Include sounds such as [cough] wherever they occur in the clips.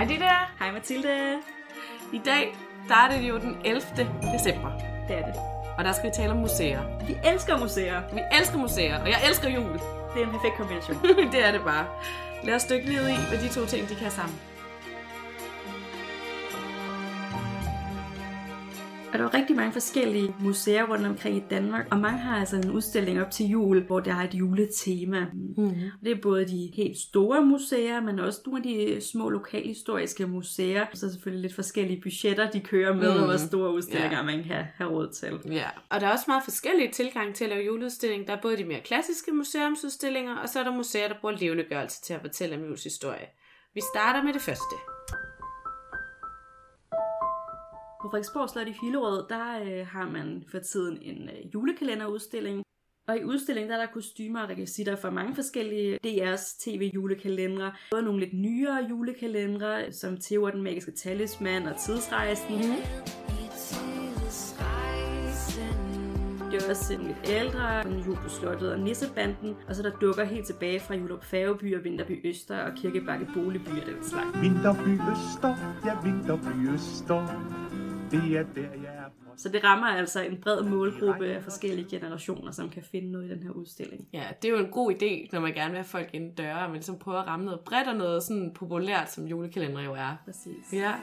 Hej Ditte. Hej Mathilde. I dag der er det jo den 11. december, Det er det. og der skal vi tale om museer. Vi elsker museer. Vi elsker museer, og jeg elsker jul. Det er en perfekt kombination. [laughs] det er det bare. Lad os dykke ned i, hvad de to ting de kan sammen. Og der er rigtig mange forskellige museer rundt omkring i Danmark, og mange har altså en udstilling op til jul, hvor der er et juletema. Mm-hmm. Det er både de helt store museer, men også nogle af de små lokalhistoriske museer. Så er selvfølgelig lidt forskellige budgetter, de kører med, Mm. og hvor store udstillinger Ja. man kan have råd til. Ja, og der er også meget forskellige tilgange til at lave juleudstilling. Der er både de mere klassiske museumsudstillinger, og så er der museer, der bruger levendegørelse til at fortælle om julens historie. Vi starter med det første. På Frederiksborg Slot i Hillerød, der øh, har man for tiden en øh, julekalenderudstilling. Og i udstillingen der er der kostymer og rekvisitter fra mange forskellige DR's tv-julekalendere. Både nogle lidt nyere julekalendere, som Theo og den magiske talisman og Tidsrejsen. Mm. Det er også lidt ældre, som Jul på Slottet og Nissebanden, og så der dukker helt tilbage fra Jul op Færgeby og Vinterby Øster og Kirkebakke Boligby og den slags. Vinterby Øster, ja Vinterby Øster, det er der jeg er på. Så det rammer altså en bred målgruppe af forskellige generationer, som kan finde noget i den her udstilling. Ja, det er jo en god idé, når man gerne vil have folk ind døre, og man ligesom prøver at ramme noget bredt og noget sådan populært, som julekalender jo er. Præcis. Ja.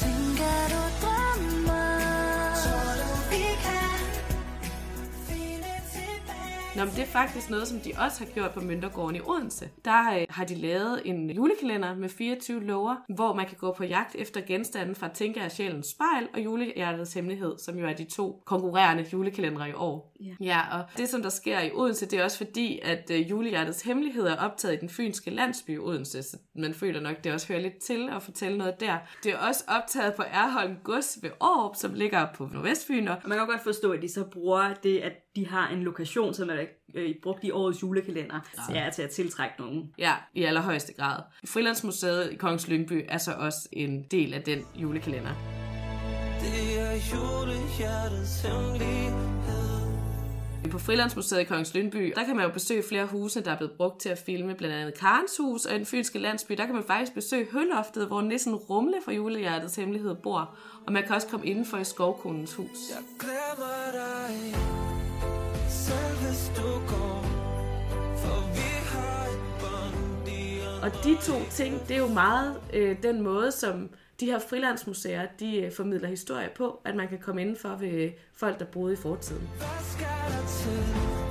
Tænker du Nå, men det er faktisk noget, som de også har gjort på Møntergården i Odense. Der øh, har de lavet en julekalender med 24 lover, hvor man kan gå på jagt efter genstanden fra Tænker af Sjælens Spejl og Julehjertets Hemmelighed, som jo er de to konkurrerende julekalendere i år. Ja. ja, og det som der sker i Odense, det er også fordi, at øh, Julehjertets Hemmelighed er optaget i den fynske landsby Odense, så man føler nok, det også hører lidt til at fortælle noget der. Det er også optaget på Erholm Gods ved Aarup, som ligger på Nordvestfyn, og man kan godt forstå, at de så bruger det, at de har en lokation, som er øh, brugt i årets julekalender, ja. til at tiltrække nogen. Ja, i allerhøjeste grad. Frilandsmuseet i Kongens Lyngby er så også en del af den julekalender. Det er julehjertets hemmelighed På Frilandsmuseet i Kongens Lyngby, der kan man jo besøge flere huse, der er blevet brugt til at filme, blandt andet Karens hus, og i den fynske landsby, der kan man faktisk besøge Høloftet, hvor næsten Rumle fra julehjertets hemmelighed bor, og man kan også komme indenfor i Skovkonens hus. Jeg glemmer dig og de to ting, det er jo meget øh, den måde, som de her frilandsmuseer, de øh, formidler historie på, at man kan komme indenfor ved øh, folk, der boede i fortiden. Hvad skal der til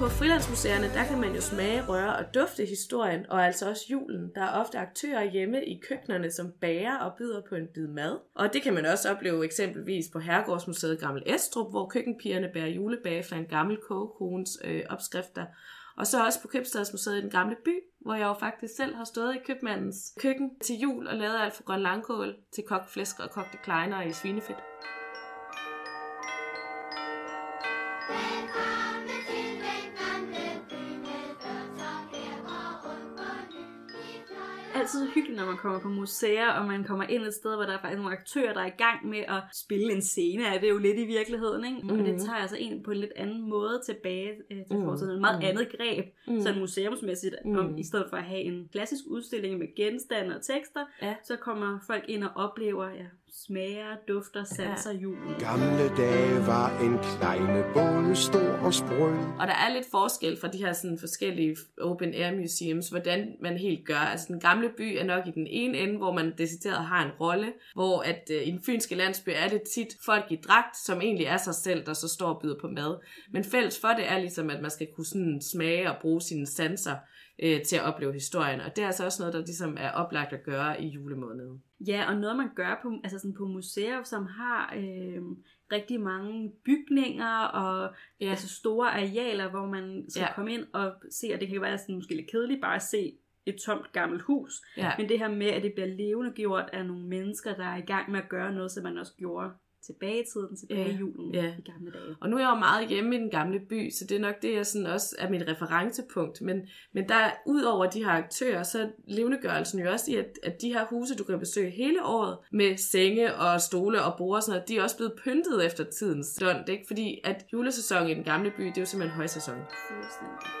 På frilandsmuseerne, der kan man jo smage, røre og dufte historien, og altså også julen. Der er ofte aktører hjemme i køkkenerne, som bager og byder på en bid mad. Og det kan man også opleve eksempelvis på Herregårdsmuseet Gammel Estrup, hvor køkkenpigerne bærer julebage fra en gammel kogekones øh, opskrifter. Og så også på Købstadsmuseet i den gamle by, hvor jeg jo faktisk selv har stået i købmandens køkken til jul og lavet alt fra grøn langkål til kogt flæsk og kogte kleiner i svinefedt. Altid hyggeligt, når man kommer på museer, og man kommer ind et sted, hvor der er faktisk nogle aktører, der er i gang med at spille en scene af det er jo lidt i virkeligheden, ikke? Mm. Og det tager altså en på en lidt anden måde tilbage øh, til Mhm. fortiden. Et meget Mhm. andet greb, Mhm. sådan museumsmæssigt, Mhm. om, i stedet for at have en klassisk udstilling med genstande og tekster, Ja. så kommer folk ind og oplever ja, smager, dufter, sanser julen. Gamle dage var en kleine både stor og sprød. Og der er lidt forskel fra de her sådan forskellige open air museums, hvordan man helt gør. Altså den gamle by er nok i den ene ende, hvor man decideret har en rolle, hvor at øh, i den fynske landsby er det tit folk i dragt, som egentlig er sig selv, der så står og byder på mad. Men fælles for det er ligesom, at man skal kunne sådan smage og bruge sine sanser øh, til at opleve historien. Og det er altså også noget, der ligesom er oplagt at gøre i julemåneden. Ja, og noget man gør på, altså sådan på museer, som har øh, rigtig mange bygninger og Ja. altså store arealer, hvor man skal Ja. ja. komme ind og se, og det kan være sådan måske lidt kedeligt bare at se et tomt gammelt hus. Ja. Men det her med, at det bliver levende gjort af nogle mennesker, der er i gang med at gøre noget, som man også gjorde tilbage i tiden, tilbage Ja, i julen ja. i gamle dage. Og nu er jeg jo meget hjemme i den gamle by, så det er nok det, jeg sådan også er mit referencepunkt. Men, men der er, ud over de her aktører, så er levendegørelsen jo også i, at, at de her huse, du kan besøge hele året, med senge og stole og borde og sådan noget, de er også blevet pyntet efter tidens stund, ikke? Fordi at julesæsonen i den gamle by, det er jo simpelthen højsæson. Fuldstændig.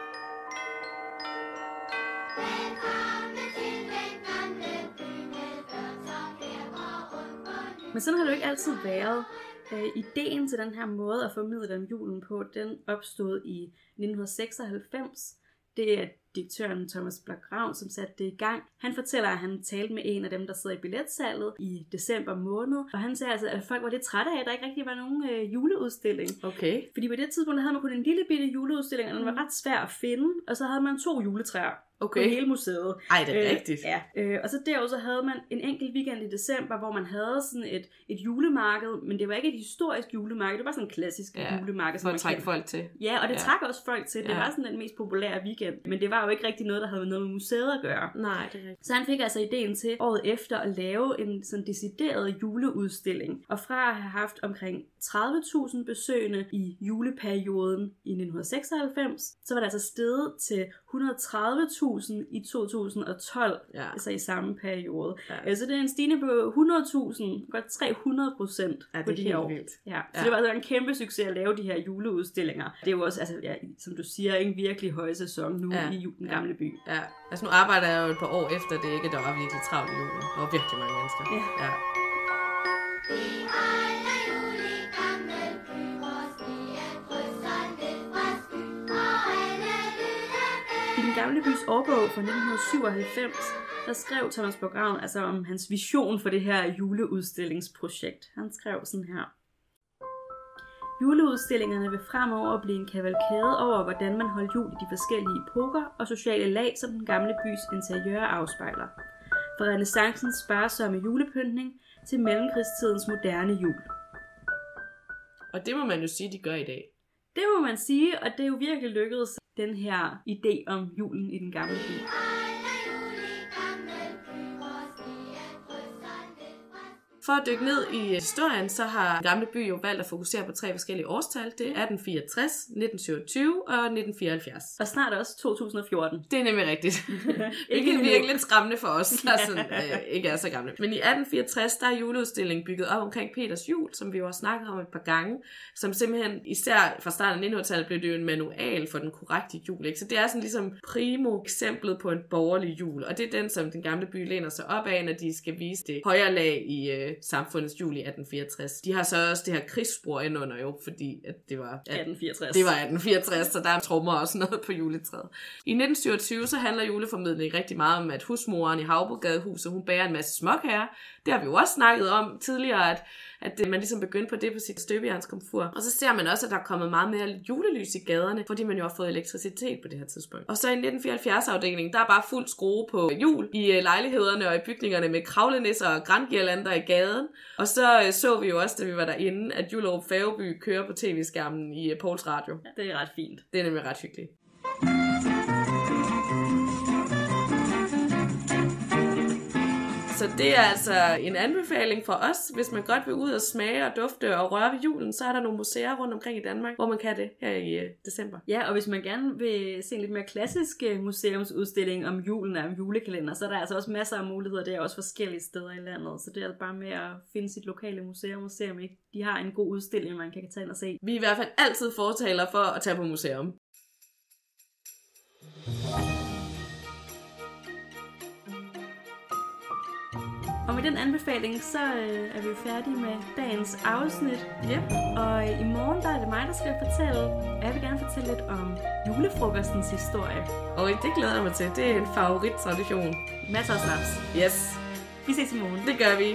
Men sådan har det jo ikke altid været. Øh, ideen til den her måde at formidle om julen på, den opstod i 1996. Det er direktøren Thomas Blok Ravn, som satte det i gang. Han fortæller, at han talte med en af dem, der sidder i billetsalget i december måned. Og han sagde altså, at folk var lidt trætte af, at der ikke rigtig var nogen øh, juleudstilling. Okay. Fordi på det tidspunkt havde man kun en lille bitte juleudstilling, og den var ret svær at finde. Og så havde man to juletræer Okay. på hele museet. Ej, det er rigtigt. Ja. Øh, og så derudover så havde man en enkelt weekend i december, hvor man havde sådan et, et julemarked, men det var ikke et historisk julemarked, det var sådan et klassisk Ja, julemarked. som For man at trække folk til. Ja, og det ja. trak også folk til. Det Ja. var sådan den mest populære weekend. Men det var jo ikke rigtig noget, der havde noget med museet at gøre. Nej, det er rigtigt. Så han fik altså ideen til året efter at lave en sådan decideret juleudstilling. Og fra at have haft omkring 30.000 besøgende i juleperioden i 1996, så var det altså steget til 130.000 i 2012, Ja. altså i samme periode. Ja. Ja. Så det er en stigning på 100.000, godt 300 procent Ja, det på de her år. vildt. Ja, så Ja. det var altså en kæmpe succes at lave de her juleudstillinger. Det er jo også, altså, ja, som du siger, en virkelig høj sæson nu ja. i ju- den Ja. gamle by. Ja, altså nu arbejder jeg jo et par år efter det, ikke? Der var virkelig travlt i julen. Der var virkelig mange mennesker. Ja. ja. I den gamle bys årbog fra 1997, der skrev Thomas Borg Ravn altså om hans vision for det her juleudstillingsprojekt. Han skrev sådan her. Juleudstillingerne vil fremover blive en kavalkade over, hvordan man holdt jul i de forskellige epoker og sociale lag, som den gamle bys interiør afspejler. Fra renaissancens sparsomme julepyntning til mellemkrigstidens moderne jul. Og det må man jo sige, de gør i dag. Det må man sige, og det er jo virkelig lykkedes, den her idé om julen i den gamle by. For at dykke ned i historien, så har gamle by jo valgt at fokusere på tre forskellige årstal. Det er 1864, 1927 og 1974. Og snart også 2014. Det er nemlig rigtigt. [laughs] Hvilket virker lidt skræmmende for os, der sådan, øh, ikke er så gamle. Men i 1864, der er juleudstillingen bygget op omkring Peters jul, som vi jo har snakket om et par gange, som simpelthen, især fra starten af 1900-tallet, blev det jo en manual for den korrekte jul. Ikke? Så det er sådan ligesom primo eksemplet på en borgerlig jul, og det er den, som den gamle by læner sig op af, når de skal vise det højere lag i øh, samfundets jul i 1864. De har så også det her krigsspor indunder jo, fordi at det var... At 1864. det var 1864, så der er trommer og sådan noget på juletræet. I 1927 så handler juleformidling rigtig meget om, at husmoren i Havbrugadehuset, hun bærer en masse småkager. Det har vi jo også snakket om tidligere, at, at man ligesom begyndte på det på sit støbejernskomfur. Og så ser man også, at der er kommet meget mere julelys i gaderne, fordi man jo har fået elektricitet på det her tidspunkt. Og så i 1974-afdelingen, der er bare fuld skrue på jul i øh, lejlighederne og i bygningerne med kravlenisser og grangirlander i gaden. Og så øh, så vi jo også, da vi var derinde, at Julerup Færgeby kører på tv-skærmen i øh, Pauls Radio. Det er ret fint. Det er nemlig ret hyggeligt. Så det er altså en anbefaling for os, hvis man godt vil ud og smage og dufte og røre ved julen, så er der nogle museer rundt omkring i Danmark, hvor man kan det her i øh, december. Ja, og hvis man gerne vil se en lidt mere klassisk øh, museumsudstilling om julen og om julekalender, så er der altså også masser af muligheder. Det er også forskellige steder i landet, så det er bare med at finde sit lokale museum og se, om ikke de har en god udstilling, man kan tage ind og se. Vi er i hvert fald altid fortaler for at tage på museum. Med den anbefaling, så øh, er vi færdige med dagens afsnit. Ja. Og øh, i morgen, der er det mig, der skal fortælle. Og jeg vil gerne fortælle lidt om julefrokostens historie. Og det glæder jeg mig til. Det er en favorit tradition. Masser af snaps. Yes, Vi ses i morgen. det gør vi.